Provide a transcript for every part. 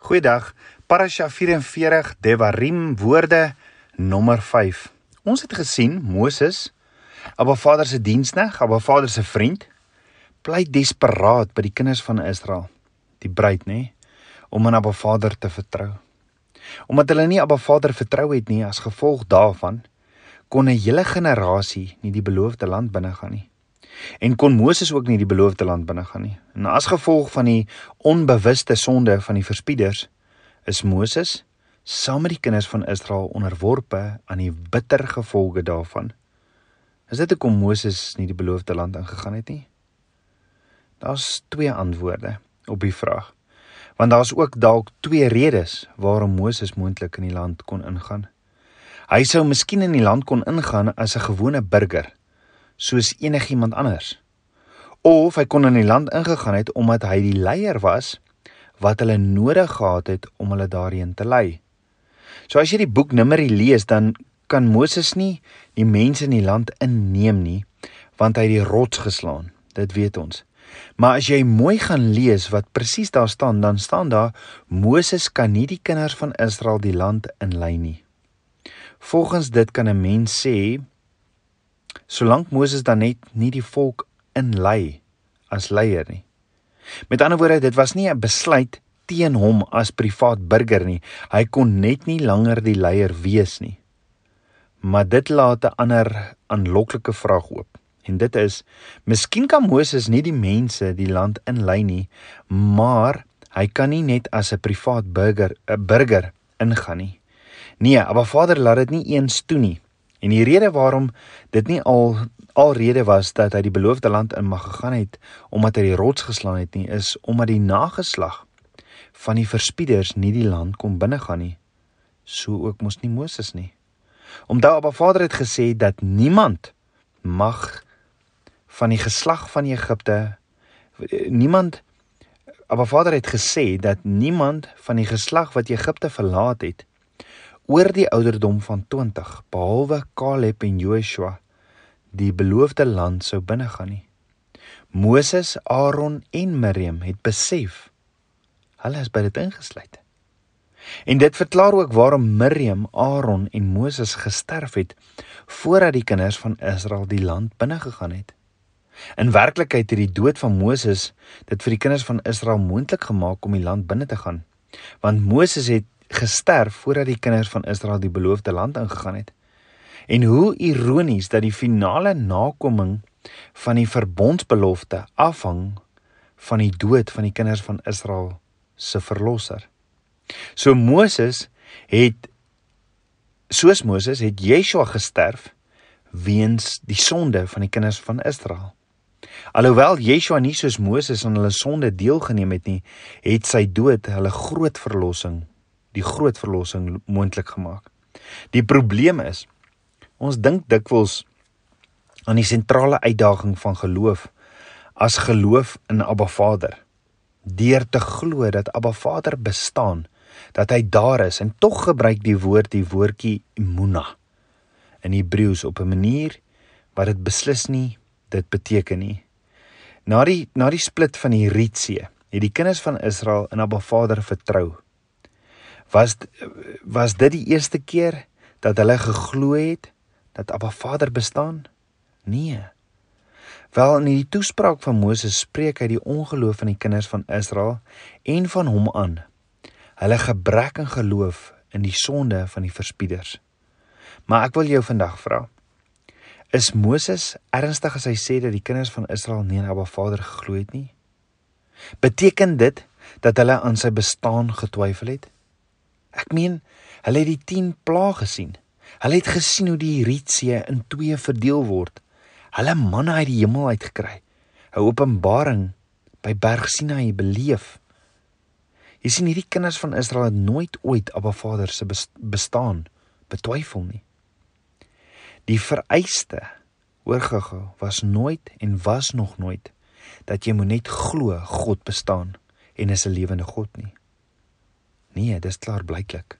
Goeiedag. Parasha 44 Devarim woorde nommer 5. Ons het gesien Moses, Abba Vader se diensknegt, Abba Vader se vriend, pleit desperaat by die kinders van Israel, die bruid nê, om aan Abba Vader te vertrou. Omdat hulle nie Abba Vader vertrou het nie, as gevolg daarvan kon 'n hele generasie nie die beloofde land binnegaan nie en kon Moses ook nie die beloofde land binne gaan nie. En as gevolg van die onbewuste sonde van die verspieders is Moses saam met die kinders van Israel onderworpe aan die bitter gevolge daarvan. Is dit hoekom Moses nie die beloofde land ingegaan het nie? Daar's twee antwoorde op die vraag. Want daar's ook dalk twee redes waarom Moses moontlik in die land kon ingaan. Hy sou miskien in die land kon ingaan as 'n gewone burger soos enigiemand anders. Of hy kon in die land ingegaan het omdat hy die leier was wat hulle nodig gehad het om hulle daarheen te lei. So as jy die boek Numeri lees, dan kan Moses nie die mense in die land inneem nie, want hy het die rots geslaan. Dit weet ons. Maar as jy mooi gaan lees wat presies daar staan, dan staan daar Moses kan nie die kinders van Israel die land inlei nie. Volgens dit kan 'n mens sê solank Moses dan net nie die volk inlei as leier nie. Met ander woorde, dit was nie 'n besluit teen hom as privaat burger nie. Hy kon net nie langer die leier wees nie. Maar dit laat 'n ander aanloklike vraag oop. En dit is: Miskien kan Moses nie die mense die land inlei nie, maar hy kan nie net as 'n privaat burger 'n burger ingaan nie. Nee, maar Vader laat dit nie eens toe nie. En die rede waarom dit nie al alrede was dat hy die beloofde land in mag gegaan het omdat hy die rots geslaan het nie is omdat die nageslag van die verspieders nie die land kon binnegaan nie. So ook mos nie Moses nie. Omdat Abba Vader het gesê dat niemand mag van die geslag van Egipte niemand Abba Vader het gesê dat niemand van die geslag wat Egipte verlaat het oor die ouderdom van 20 behalwe Caleb en Joshua die beloofde land sou binnegaan nie. Moses, Aaron en Miriam het besef hulle is by dit ingesluit. En dit verklaar ook waarom Miriam, Aaron en Moses gesterf het voordat die kinders van Israel die land binnegegaan het. In werklikheid het die dood van Moses dit vir die kinders van Israel moontlik gemaak om die land binne te gaan. Want Moses het gesterf voordat die kinders van Israel die beloofde land ingegaan het. En hoe ironies dat die finale nakoming van die verbondsbelofte afhang van die dood van die kinders van Israel se verlosser. So Moses het soos Moses het Yeshua gesterf weens die sonde van die kinders van Israel. Alhoewel Yeshua nie soos Moses aan hulle sonde deelgeneem het nie, het sy dood hulle groot verlossing die groot verlossing moontlik gemaak. Die probleem is ons dink dikwels aan die sentrale uitdaging van geloof as geloof in Abba Vader. Deur te glo dat Abba Vader bestaan, dat hy daar is en tog gebruik die woord die woordjie imuna in Hebreëus op 'n manier wat dit beslis nie dit beteken nie. Na die na die split van die Rietsee, het die kinders van Israel in Abba Vader vertrou Was was dit die eerste keer dat hulle geglo het dat Abba Vader bestaan? Nee. Wel in die toespraak van Moses spreek hy die ongeloof van die kinders van Israel en van hom aan. Hulle gebrek aan geloof in die sonde van die verspieders. Maar ek wil jou vandag vra. Is Moses ernstig as hy sê dat die kinders van Israel nie aan Abba Vader geglo het nie? Beteken dit dat hulle aan sy bestaan getwyfel het? Ek meen, hulle het die 10 plaag gesien. Hulle het gesien hoe die Rietsee in twee verdeel word. Hulle manne uit die hemel uitgekry. 'n Openbaring by Berg Sinaï beleef. Jy sien hierdie kinders van Israel het nooit ooit Abba Vader se bestaan betwyfel nie. Die vereiste oorgegou was nooit en was nog nooit dat jy moet net glo God bestaan en is 'n lewende God nie. Nee, dis klaar blyklik.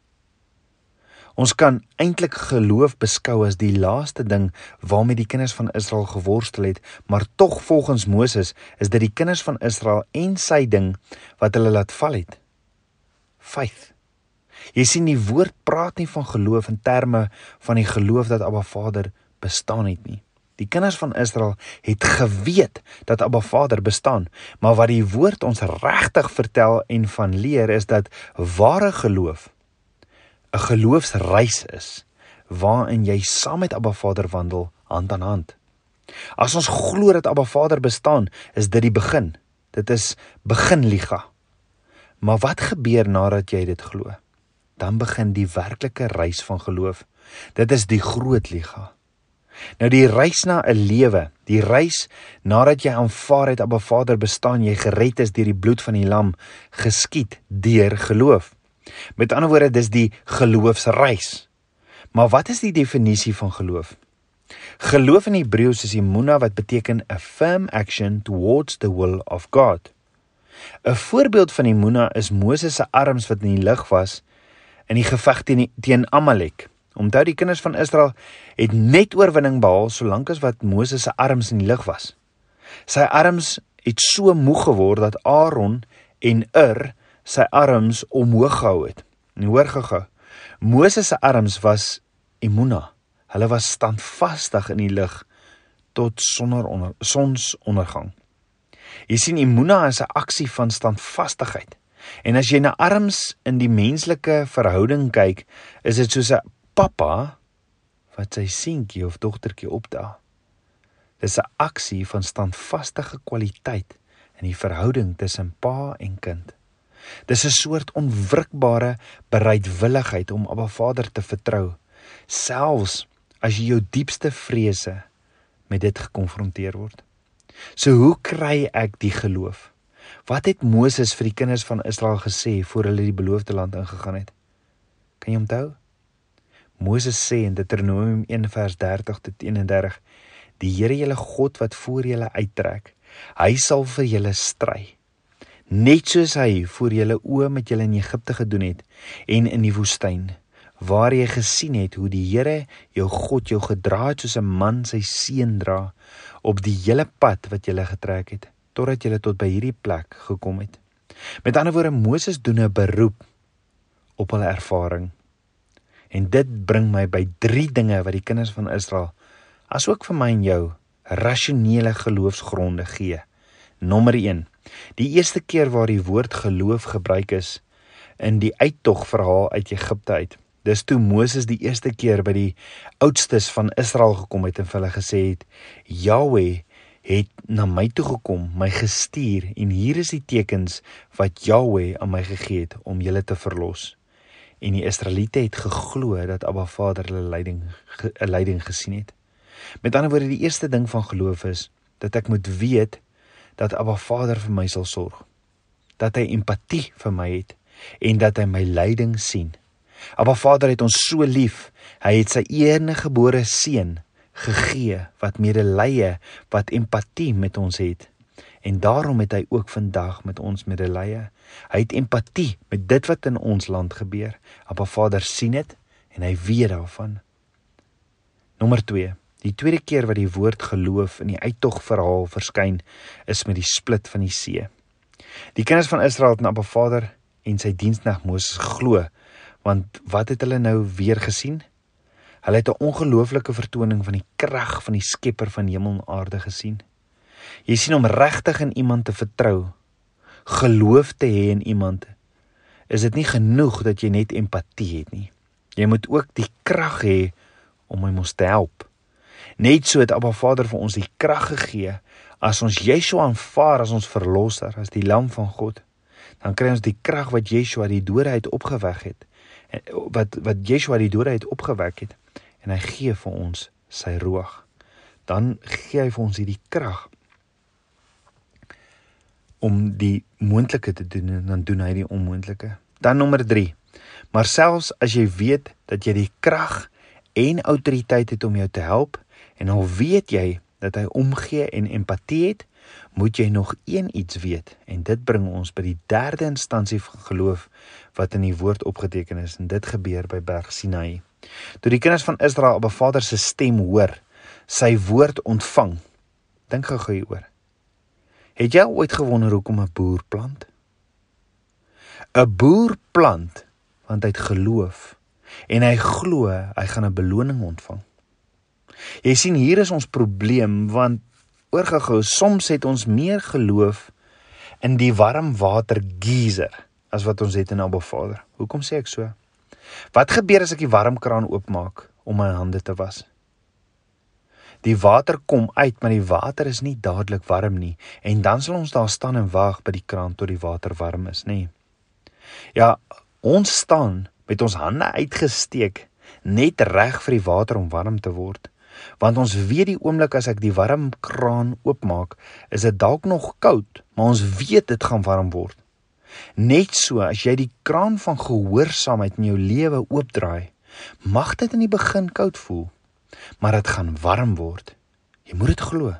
Ons kan eintlik geloof beskou as die laaste ding waarmee die kinders van Israel geworstel het, maar tog volgens Moses is dit die kinders van Israel en sy ding wat hulle laat val het. faith. Jy sien die woord praat nie van geloof in terme van die geloof dat Abba Vader bestaan het nie. Die kinders van Israel het geweet dat Abba Vader bestaan, maar wat die woord ons regtig vertel en van leer is dat ware geloof 'n geloofsreis is waarin jy saam met Abba Vader wandel hand aan hand. As ons glo dat Abba Vader bestaan, is dit die begin. Dit is begin liga. Maar wat gebeur nadat jy dit glo? Dan begin die werklike reis van geloof. Dit is die groot liga. Nou die reis na 'n lewe, die reis nadat jy aanvaar het Abba Vader bestaan, jy gered is deur die bloed van die lam, geskied deur geloof. Met ander woorde, dis die geloofsreis. Maar wat is die definisie van geloof? Geloof in Hebreëus is imuna wat beteken a firm action towards the will of God. 'n Voorbeeld van imuna is Moses se arms wat in die lug was in die geveg teen teen Amalek. Onthou die kinders van Israel het net oorwinning behaal solank as wat Moses se arms in die lug was. Sy arms het so moeg geword dat Aaron en Ur sy arms omhoog gehou het. En hoor gou-gou. Moses se arms was imuna. Hulle was standvastig in die lig tot sonder onder sonsondergang. Jy sien imuna is 'n aksie van standvastigheid. En as jy na arms in die menslike verhouding kyk, is dit soos 'n pappa wat sy seentjie of dogtertjie opdra. Dis 'n aksie van standvaste kwaliteit in die verhouding tussen pa en kind. Dis 'n soort onwrikbare bereidwilligheid om Abba Vader te vertrou, selfs as jy jou diepste vrese met dit gekonfronteer word. So hoe kry ek die geloof? Wat het Moses vir die kinders van Israel gesê voor hulle die beloofde land ingegaan het? Kan jy onthou? Moses sê in Deuteronomium 1 vers 30 tot 31: Die Here julle God wat voor julle uittrek, hy sal vir julle stry. Net soos hy voor julle oë met julle in Egipte gedoen het en in die woestyn, waar jy gesien het hoe die Here jou God jou gedra het soos 'n man sy seun dra op die hele pad wat jy getrek het totdat jy tot by hierdie plek gekom het. Met ander woorde Moses doen 'n beroep op hulle ervaring. En dit bring my by drie dinge wat die kinders van Israel asook vir my en jou rasionele geloofsgronde gee. Nommer 1. Die eerste keer waar die woord geloof gebruik is in die uittog verhaal uit Egipte uit. Dis toe Moses die eerste keer by die oudstes van Israel gekom het en vir hulle gesê het: "Jahweh het na my toe gekom, my gestuur en hier is die tekens wat Jahweh aan my gegee het om julle te verlos." En die Israeliete het geglo dat Abba Vader hulle leiding 'n leiding gesien het. Met ander woorde, die eerste ding van geloof is dat ek moet weet dat Abba Vader vir my sal sorg. Dat hy empatie vir my het en dat hy my lyding sien. Abba Vader het ons so lief. Hy het sy enige gebore seun gegee wat medelee, wat empatie met ons het. En daarom het hy ook vandag met ons medelee. Hy het empatie met dit wat in ons land gebeur. Appa Vader sien dit en hy weet daarvan. Nommer 2. Die tweede keer wat die woord geloof in die uittog verhaal verskyn, is met die split van die see. Die kinders van Israel het na Appa Vader en sy diensnag Moses geglo, want wat het hulle nou weer gesien? Hulle het 'n ongelooflike vertoning van die krag van die Skepper van hemel en aarde gesien. Jy sien om regtig in iemand te vertrou, geloof te hê in iemand, is dit nie genoeg dat jy net empatie het nie. Jy moet ook die krag hê om mos te help. Net so het Abba Vader vir ons die krag gegee as ons Yeshua aanvaar as ons verlosser, as die lam van God. Dan kry ons die krag wat Yeshua die dode uit opgewek het. Wat wat Yeshua die dode uit opgewek het en hy gee vir ons sy roog. Dan gee hy vir ons hierdie krag om die moontlike te doen en dan doen hy die onmoontlike. Dan nommer 3. Maar selfs as jy weet dat jy die krag en autoriteit het om jou te help en al weet jy dat hy omgee en empatie het, moet jy nog een iets weet en dit bring ons by die derde instansie van geloof wat in die woord opgeteken is en dit gebeur by Berg Sinai. Toe die kinders van Israel op 'n Vader se stem hoor, sy woord ontvang. Dink gou-gou hieroor. Het jy ooit gewonder hoekom 'n boer plant? 'n Boer plant want hy het geloof en hy glo hy gaan 'n beloning ontvang. Jy sien hier is ons probleem want oorgegaan soms het ons meer geloof in die warm water geyser as wat ons het in Abba Vader. Hoekom sê ek so? Wat gebeur as ek die warmkraan oopmaak om my hande te was? Die water kom uit, maar die water is nie dadelik warm nie en dan sal ons daar staan en wag by die kraan tot die water warm is, nê? Ja, ons staan met ons hande uitgesteek net reg vir die water om warm te word. Want ons weet die oomblik as ek die warm kraan oopmaak, is dit dalk nog koud, maar ons weet dit gaan warm word. Net so as jy die kraan van gehoorsaamheid in jou lewe oopdraai, mag dit in die begin koud voel, maar dit gaan warm word. Jy moet dit glo.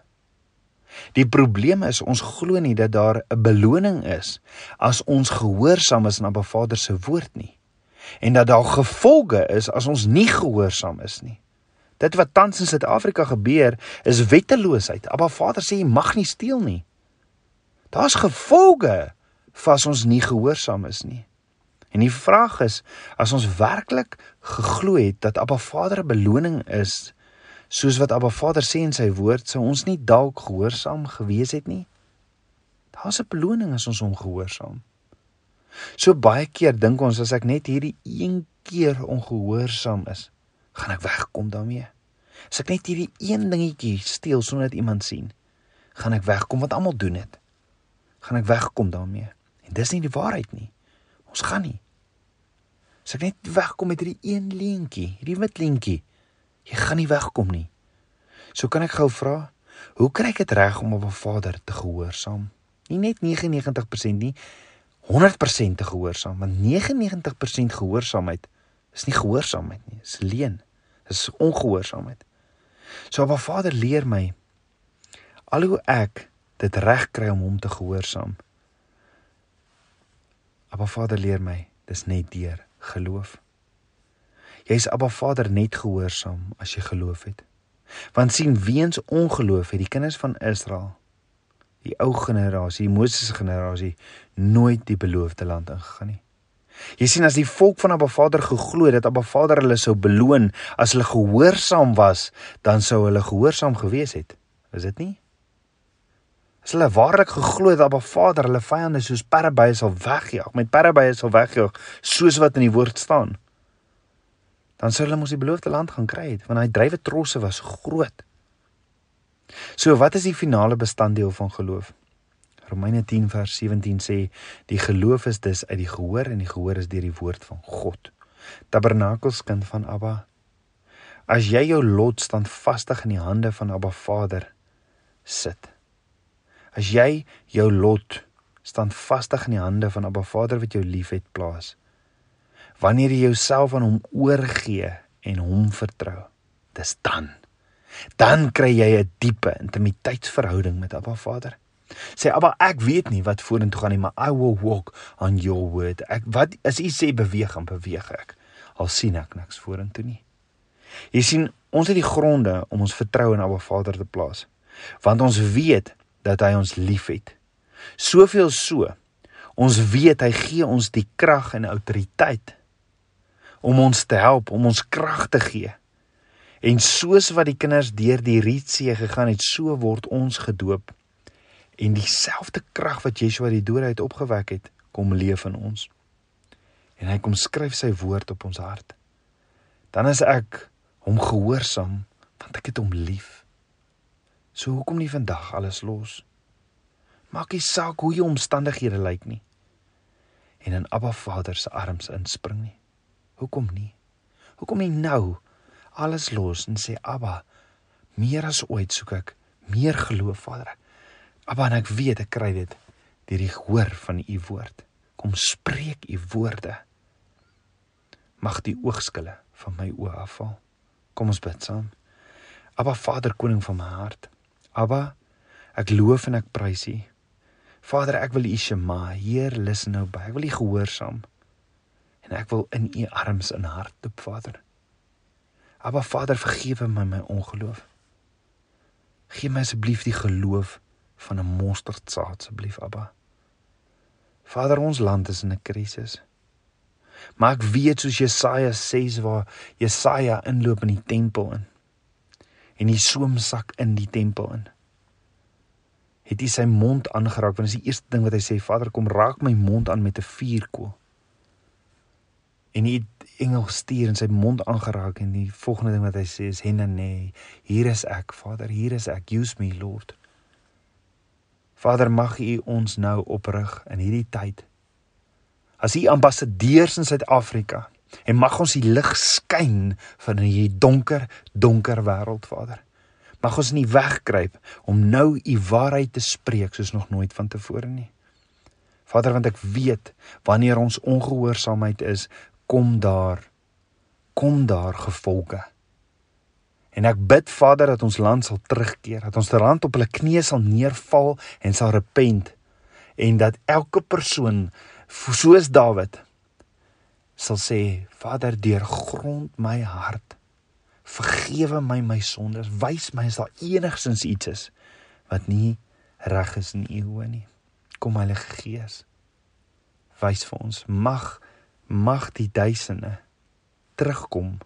Die probleem is ons glo nie dat daar 'n beloning is as ons gehoorsaam is aan Abba Vader se woord nie en dat daar gevolge is as ons nie gehoorsaam is nie. Dit wat tans in Suid-Afrika gebeur is wetteloosheid. Abba Vader sê jy mag nie steel nie. Daar's gevolge as ons nie gehoorsaam is nie. En die vraag is, as ons werklik geglo het dat Abba Vader 'n beloning is, soos wat Abba Vader sê in sy woord, sou ons nie dalk gehoorsaam gewees het nie. Daar's 'n beloning as ons hom gehoorsaam. So baie keer dink ons as ek net hierdie een keer ongehoorsaam is, gaan ek wegkom daarmee. As ek net hierdie een dingetjie steel sonder dat iemand sien, gaan ek wegkom want almal doen dit. Gaan ek wegkom daarmee. En dis nie die waarheid nie. Ons gaan nie. As ek net wegkom met hierdie een leentjie, hierdie wit leentjie, jy gaan nie wegkom nie. So kan ek gou vra, hoe kry ek dit reg om op 'n Vader te gehoorsaam? Nie net 99% nie, 100% te gehoorsaam want 99% gehoorsaamheid is nie gehoorsaamheid nie, is leuen. Is ongehoorsaamheid. So Abba Vader leer my al hoe ek dit reg kry om hom te gehoorsaam. Abba Vader leer my dis net deur geloof. Jy's Abba Vader net gehoorsaam as jy geloof het. Want sien weens ongeloof het die kinders van Israel die ou generasie, die Moses se generasie nooit die beloofde land ingegaan nie. Jy sien as die volk van Abba Vader geglo het dat Abba Vader hulle sou beloon as hulle gehoorsaam was, dan sou hulle gehoorsaam gewees het. Is dit nie? As hulle waarlik geglo het dat Abba Vader hulle vyande soos perdebye sal wegjaag, met perdebye sal wegjaag soos wat in die woord staan, dan sou hulle mos die beloofde land gaan kry het, want daai drywe trosse was groot. So wat is die finale bestanddeel van geloof? Romeine 10 vers 17 sê die geloof is dus uit die gehoor en die gehoor is deur die woord van God. Tabernakels kind van Abba. As jy jou lot standvastig in die hande van Abba Vader sit. As jy jou lot standvastig in die hande van Abba Vader wat jou liefhet plaas. Wanneer jy jouself aan hom oorgee en hom vertrou. Dis dan dan kry jy 'n diepe intimiteitsverhouding met Abba Vader. Sê Abba, ek weet nie wat vorentoe gaan nie, maar I will walk on your word. Ek wat as U sê beweeg, dan beweeg ek. Al sien ek niks vorentoe nie. Jy sien, ons het die gronde om ons vertroue in Abba Vader te plaas. Want ons weet dat hy ons liefhet. Soveel so. Ons weet hy gee ons die krag en autoriteit om ons te help, om ons krag te gee En soos wat die kinders deur die Rietsee gegaan het, so word ons gedoop. En dieselfde krag wat Yeshua die dood uit opgewek het, kom leef in ons. En hy kom skryf sy woord op ons hart. Dan is ek hom gehoorsaam want ek het hom lief. So hoekom nie vandag alles los? Maak nie saak hoe jou omstandighede lyk nie. En in Abba Vader se arms inspring nie. Hoekom nie? Hoekom nie nou? alles los en sê Abba, meer as ooit soek ek meer geloof, Vader. Abba, en ek weet ek kry dit deur die hoor van u woord. Kom spreek u woorde. Mag die oogskille van my oë afval. Kom ons bid saam. Abba Vader, koning van my hart. Abba, ek loof en ek prys U. Vader, ek wil U Shema, Heer, luister nou by. Ek wil U gehoorsaam. En ek wil in U arms in hart toe, Vader. Abba Vader, vergewe my my ongeloof. Gee my asseblief die geloof van 'n mosterdsaad asseblief, Abba. Vader, ons land is in 'n krisis. Maar ek weet soos Jesaja 6 waar Jesaja inloop in die tempel in en die soemsak in die tempel in. Het hy sy mond aangeraak want dit is die eerste ding wat hy sê, Vader, kom raak my mond aan met 'n vuurkoel. En hy engel stuur en sy mond aangeraak en die volgende ding wat hy sê is henane, hier is ek, Vader, hier is ek, use me, Lord. Vader, mag U ons nou oprig in hierdie tyd. As U ambassadeurs in Suid-Afrika en mag ons die lig skyn van hierdie donker, donker wêreld, Vader. Mag ons nie wegkruip om nou U waarheid te spreek soos nog nooit vantevore nie. Vader, want ek weet wanneer ons ongehoorsaamheid is, kom daar kom daar gevolge. En ek bid Vader dat ons land sal terugkeer, dat ons land op hulle knieë sal neerval en sal repent en dat elke persoon soos Dawid sal sê Vader deurgrond my hart. Vergewe my my sondes. Wys my as daar enigsins iets is wat nie reg is in u oë nie. Kom Heilige Gees wys vir ons. Mag mag die duisende terugkom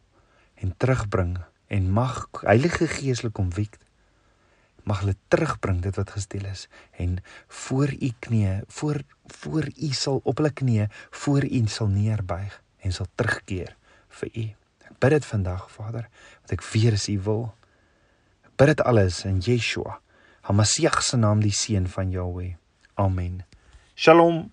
en terugbring en mag Heilige Gees hulle wek. Mag hulle terugbring dit wat gesteel is en voor u knie voor voor u sal op hulle knie voor u sal neerbuig en sal terugkeer vir u. Ek bid dit vandag Vader want ek weet is u wil. Ek bid dit alles in Yeshua Hamasiach se naam die seun van Jahweh. Amen. Shalom